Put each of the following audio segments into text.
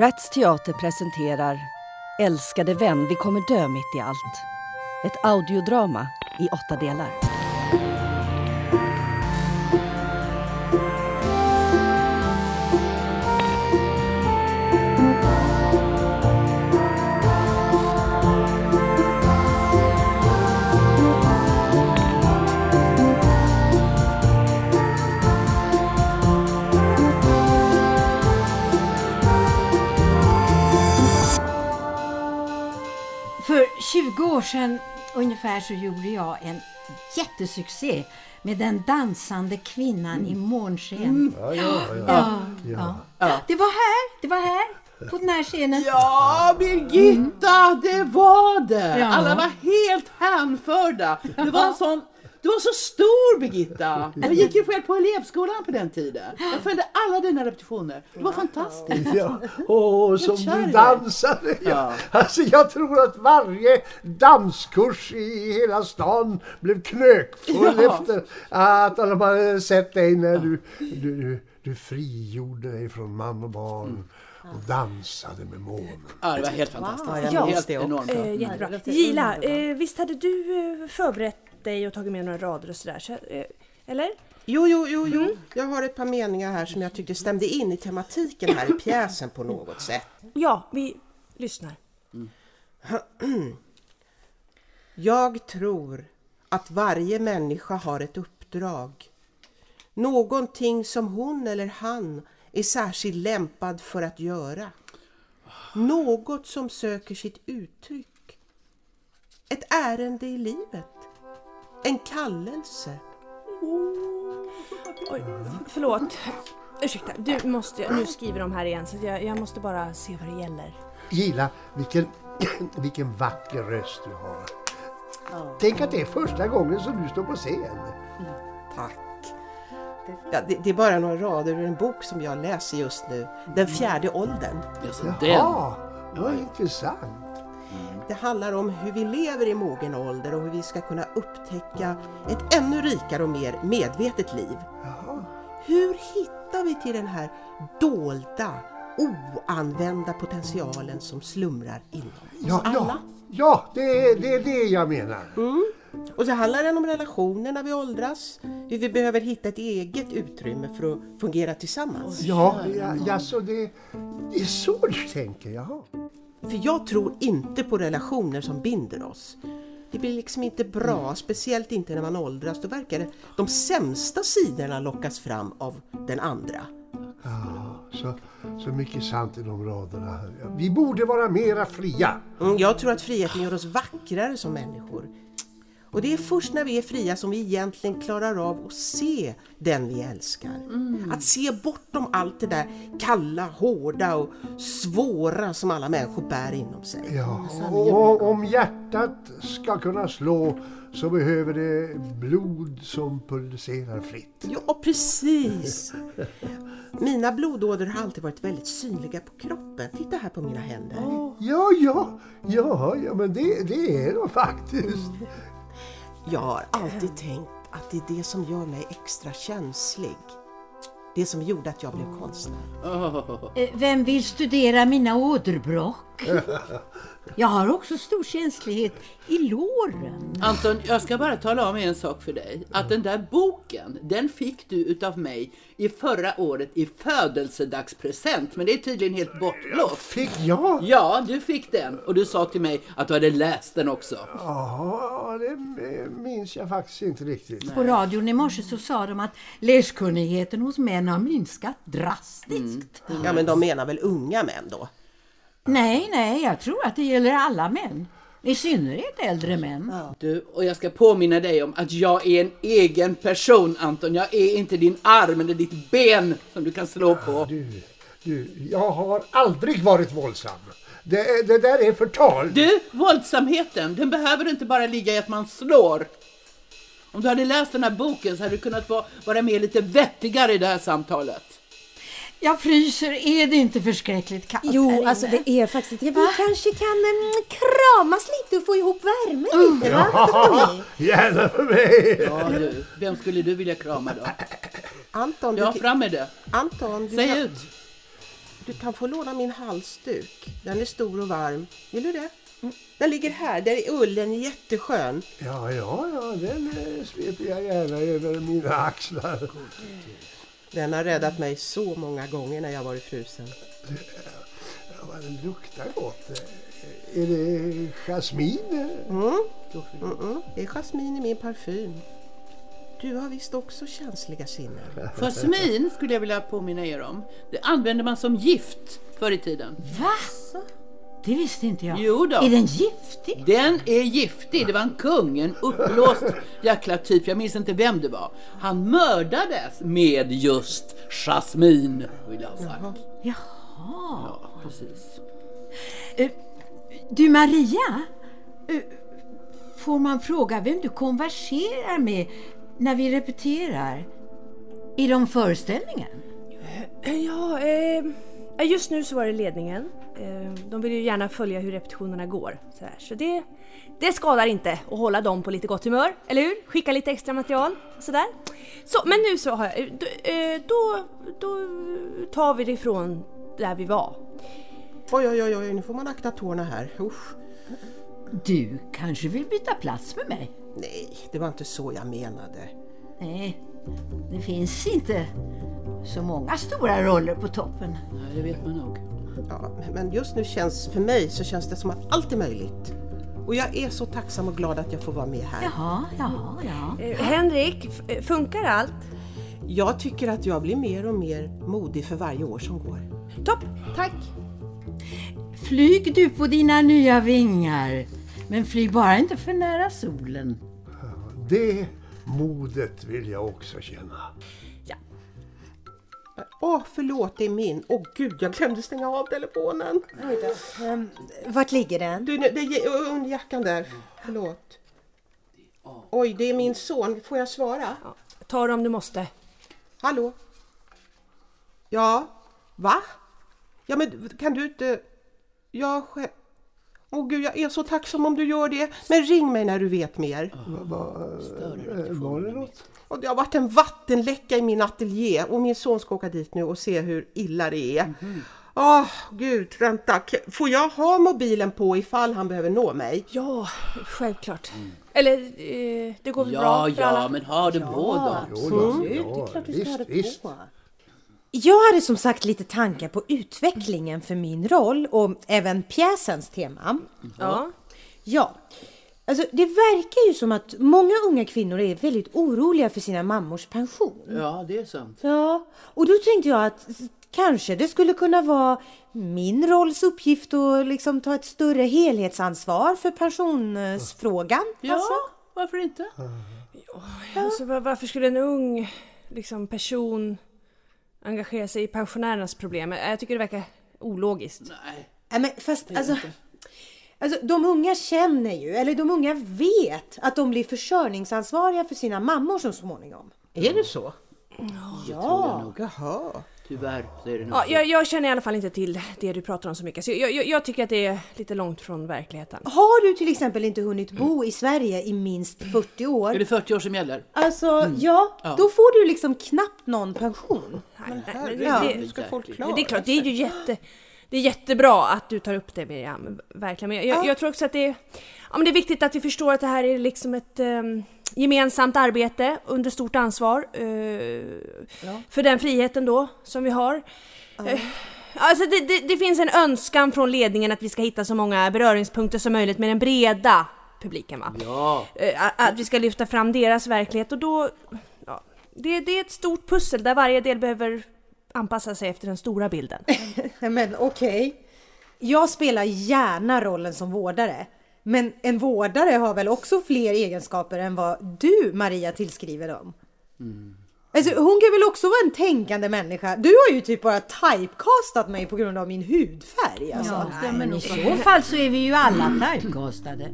Rats Teater presenterar Älskade vän, vi kommer dö mitt i allt. Ett audiodrama i åtta delar. År sedan ungefär så gjorde jag en jättesuccé med den dansande kvinnan i månsken. Ja, ja, ja. Ja, ja. Det var här, det var här på den här scenen. Ja, Birgitta, det var det! Ja. Alla var helt hänförda. Du var en sån du var så stor Birgitta! Jag gick ju själv på elevskolan på den tiden. Jag följde alla dina repetitioner. Det var fantastiskt. Ja, åh, som du dansade! Ja. Alltså, jag tror att varje danskurs i hela stan blev knökfull Ja. efter att de hade sett dig när du, du, du, du frigjorde dig från man och barn och dansade med månen. Ja, det var helt fantastiskt. Ja. Helt enormt. Eh, jättebra. Gila, eh, visst hade du eh, dig och tagit med några rader och sådär? Så, eh, eller? Jo, jo, jo, jo. Jag har ett par meningar här som jag tyckte stämde in i tematiken här i pjäsen på något sätt. Ja, vi lyssnar. Jag tror att varje människa har ett uppdrag. Någonting som hon eller han är särskilt lämpad för att göra. Något som söker sitt uttryck. Ett ärende i livet. En kallelse. Oj, förlåt. Ursäkta, du måste, nu skriver de här igen så jag, jag måste bara se vad det gäller. Gilla, vilken, vilken vacker röst du har. Tänk att det är första gången som du står på scen. Tack. Ja, det, det är bara några rader ur en bok som jag läser just nu. Den fjärde åldern. Alltså, den. Jaha, vad intressant. Det handlar om hur vi lever i mogen ålder och hur vi ska kunna upptäcka ett ännu rikare och mer medvetet liv. Hur hittar vi till den här dolda, oanvända potentialen som slumrar inom oss Ja, alla? ja, ja det, är, det är det jag menar. Och så handlar den om relationer när vi åldras, hur vi behöver hitta ett eget utrymme för att fungera tillsammans. Ja, ja, ja så det, det är så du tänker, jaha. För jag tror inte på relationer som binder oss. Det blir liksom inte bra, speciellt inte när man åldras. Då verkar det de sämsta sidorna lockas fram av den andra. Ja, så, så mycket sant i de raderna. Vi borde vara mera fria. Mm, jag tror att friheten gör oss vackrare som människor. Och det är först när vi är fria som vi egentligen klarar av att se den vi älskar. Att se bortom allt det där kalla, hårda och svåra som alla människor bär inom sig. Ja, och om hjärtat ska kunna slå så behöver det blod som pulserar fritt. Ja, precis! Mina blodådror har alltid varit väldigt synliga på kroppen. Titta här på mina händer. Ja, ja, ja, ja men det, det är de faktiskt. Jag har alltid tänkt att det är det som gör mig extra känslig. Det som gjorde att jag blev konstnär. Eh, Vem vill studera mina åderbråck? Jag har också stor känslighet i låren. Anton, jag ska bara tala om en sak för dig. Att den där boken, den fick du utav mig i förra året i födelsedagspresent. Men det är tydligen helt bortblåst. Fick jag? Ja, du fick den. Och du sa till mig att du hade läst den också. Ja, det minns jag faktiskt inte riktigt. På radion i morse så sa de att läskunnigheten hos män har minskat drastiskt. Ja, men de menar väl unga män då? Nej, nej, jag tror att det gäller alla män. I synnerhet äldre män. Du, och jag ska påminna dig om att jag är en egen person, Anton. Jag är inte din arm eller ditt ben som du kan slå på. Du, du, jag har aldrig varit våldsam. Det, det där är förtal. Du, våldsamheten, den behöver inte bara ligga i att man slår. Om du hade läst den här boken så hade du kunnat vara, med lite vettigare i det här samtalet. Jag fryser, är det inte förskräckligt kallt här Jo, inne? alltså det är faktiskt det. Vi kanske kan mm, kramas lite och få ihop värme lite va? Ja, gärna för mig. Ja du, vem skulle du vilja krama då? Anton, du, Ja, fram med det. Anton, du Säg kan, ut. du kan få låna min halsduk. Den är stor och varm. Vill du det? Den ligger här, där är ullen jätteskön. Ja, ja, ja, den eh, sveper jag gärna över mina axlar. Den har räddat mig så många gånger när jag varit frusen. Ja, vad den luktar gott. Eh, Är det jasmin? Mm. Mm-mm. Det är jasmin i min parfym. Du har visst också känsliga sinnen. Jasmin skulle jag vilja påminna er om. Det använde man som gift förr i tiden. Va? Det visste inte jag. Jo då. Är den giftig? Den är giftig. Det var en kung, en uppblåst jäkla typ. Jag minns inte vem det var. Han mördades med just jasmin, vill jag ha sagt. Jaha. Ja, precis. Eh, Du Maria, eh, får man fråga vem du konverserar med när vi repeterar? I de föreställningen? Ja, eh, just nu så var det ledningen. Eh, de vill ju gärna följa hur repetitionerna går. Så, här. så det, det skadar inte att hålla dem på lite gott humör, eller hur? Skicka lite extra material och sådär. Så, men nu så har jag... Då, eh, då, då tar vi det ifrån där vi var. Oj, oj, oj, oj, nu får man akta tårna här. Usch. Du kanske vill byta plats med mig? Nej, det var inte så jag menade. Nej, det finns inte så många stora roller på toppen. Nej, det vet man nog. Ja, men just nu känns, för mig så känns det som att allt är möjligt. Och jag är så tacksam och glad att jag får vara med här. Jaha, jaha, ja. Eh, Henrik, eh, funkar allt? Jag tycker att jag blir mer och mer modig för varje år som går. Topp, tack! Flyg du på dina nya vingar. Men flyg bara inte för nära solen. Det modet vill jag också känna. Åh, förlåt, det är min. Åh gud, jag glömde stänga av telefonen. Ehm, vart ligger den? Du, det är under jackan där. Förlåt. Oj, det är min son. Får jag svara? Ta det om du måste. Hallå? Ja? Va? Ja, men kan du inte... Jag själv... Åh gud, jag är så tacksam om du gör det. Men ring mig när du vet mer. Va, va, var det något? Och det har varit en vattenläcka i min ateljé och min son ska åka dit nu och se hur illa det är. Åh gud, vänta. Får jag ha mobilen på ifall han behöver nå mig? Ja, självklart. Eller, eh, det går väl Ja, bra för ja, alla? men ha det på då. Jo, då, ja, visst, visst. Jag hade som sagt lite tankar på utvecklingen för min roll och även pjäsens tema. Ja. Ja, alltså det verkar ju som att många unga kvinnor är väldigt oroliga för sina mammors pension. Ja, det är sant. Ja, och då tänkte jag att kanske det skulle kunna vara min rolls uppgift att liksom ta ett större helhetsansvar för pensionsfrågan. Ja, Alltså. varför inte? Alltså, var- varför skulle en ung liksom, person engagera sig i pensionärernas problem? Jag tycker det verkar ologiskt. Nej. Nej, men fast alltså, alltså, de unga känner ju, eller de unga vet att de blir försörjningsansvariga för sina mammor så småningom. Är det så? Ja. Jaha. Tyvärr så är det nog Ja, jag, jag känner i alla fall inte till det du pratar om så mycket. Så jag, jag, jag tycker att det är lite långt från verkligheten. Har du till exempel inte hunnit bo i Sverige i minst 40 Är år, det 40 år som gäller? alltså Mm. ja, då får du liksom knappt någon pension. Men Herregud, det, hur ska folk klara det är klart, det är ju jätte, det är jättebra att du tar upp det Miriam, verkligen. Men jag, jag, jag tror också att det är, ja, men det är viktigt att vi förstår att det här är liksom ett ehm, gemensamt arbete under stort ansvar eh, för den friheten då som vi har. Eh, Alltså det, det, det finns en önskan från ledningen att vi ska hitta så många beröringspunkter som möjligt med den breda publiken. Va? Ja, Eh, att- vi ska lyfta fram deras verklighet och då... Ja, det, det är ett stort pussel där varje del behöver anpassa sig efter den stora bilden. Men okej. Jag spelar gärna rollen som vårdare. Men en vårdare har väl också fler egenskaper än vad du, Maria, tillskriver dem? Alltså, hon kan väl också vara en tänkande människa? Du har ju typ bara typecastat mig på grund av min hudfärg. Alltså. Ja, men I så fall så är vi ju alla typecastade.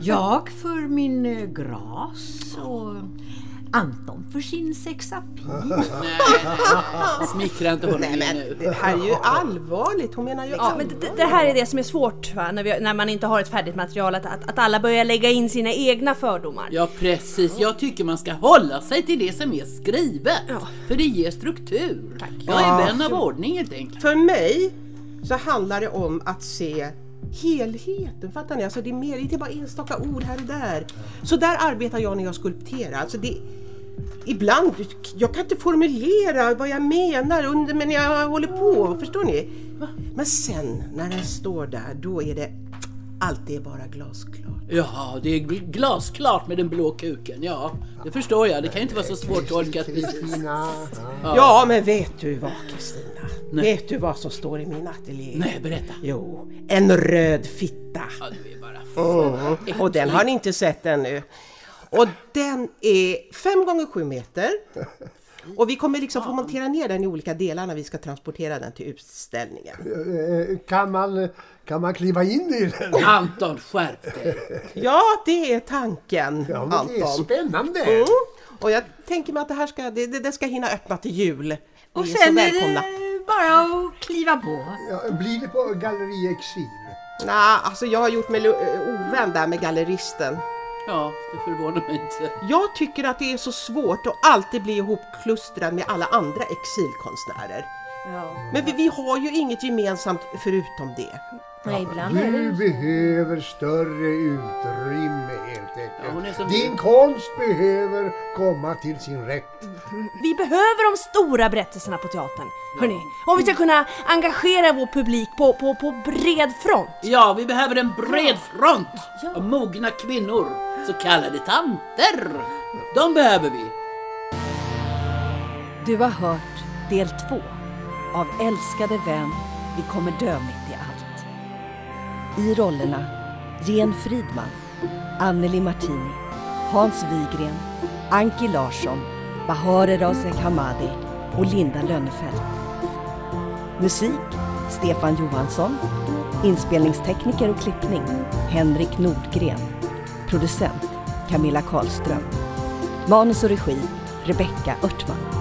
Jag för min eh, gras och Anton för sin sexapil. Smickra inte honom Nej men nu. det här är ju allvarligt. Hon menar ju Ja, men det, det här är det som är svårt va? När, vi, när man inte har ett färdigt material, att, att, att alla börjar lägga in sina egna fördomar. Ja precis, jag tycker man ska hålla sig till det som är skrivet. För det ger struktur. Jag är vän av ordning helt enkelt. För mig så handlar det om att se helheten. Fattar ni? Alltså det är mer, inte bara enstaka ord här och där. Så där arbetar jag när jag skulpterar. Alltså det, ibland, jag kan inte formulera vad jag menar under, men jag håller på. Förstår ni? Men sen när den står där, då är det allt är bara glasklart. Ja, det är gl- glasklart med den blå kuken. Ja, det förstår jag. Det kan ju inte vara så svårt att orka precis. Kristina. Ja. Ja, men vet du vad Kristina? Vet du vad som står i min ateljé? Nej, berätta. Jo, en röd fitta. Ja, du är bara Mm. Och den har ni inte sett ännu. Och den är 5 gånger 7 meter. Och vi kommer liksom få montera ner den i olika delar när vi ska transportera den till utställningen. Eh, Kan man, kan man kliva in i den? Anton, skärp dig. Ja, det är tanken, Ja, men det är Anton. spännande. Mm. Och jag tänker mig att det här ska, det, det, ska hinna öppna till jul. Ni Och är så sen är välkomna. det bara att kliva på. Ja, blir det på Galleri Exil? Nej, alltså jag har gjort mig ovän där med galleristen. Ja, det förvånar mig inte. Jag tycker att det är så svårt att alltid bli ihopklustrad med alla andra exilkonstnärer. Men vi, vi har ju inget gemensamt förutom det. Nej, ibland är Du det behöver större utrymme helt Ja, hon är enkelt. som- Din konst behöver komma till sin rätt. Vi behöver de stora berättelserna på teatern. Hörni, om vi ska kunna engagera vår publik på, på, på bred front. Ja, vi behöver en bred front av mogna kvinnor, så kallade tanter. De behöver vi. Du har hört del två av Älskade vän, vi kommer dö mitt i allt. I rollerna Jen Fridman, Anneli Martini, Hans Wigren, Anki Larsson, Bahare Razek Hamadi och Linda Lönnefelt. Musik Stefan Johansson. Inspelningstekniker och klippning Henrik Nordgren. Producent Camilla Karlström. Manus och regi Rebecka Örtman.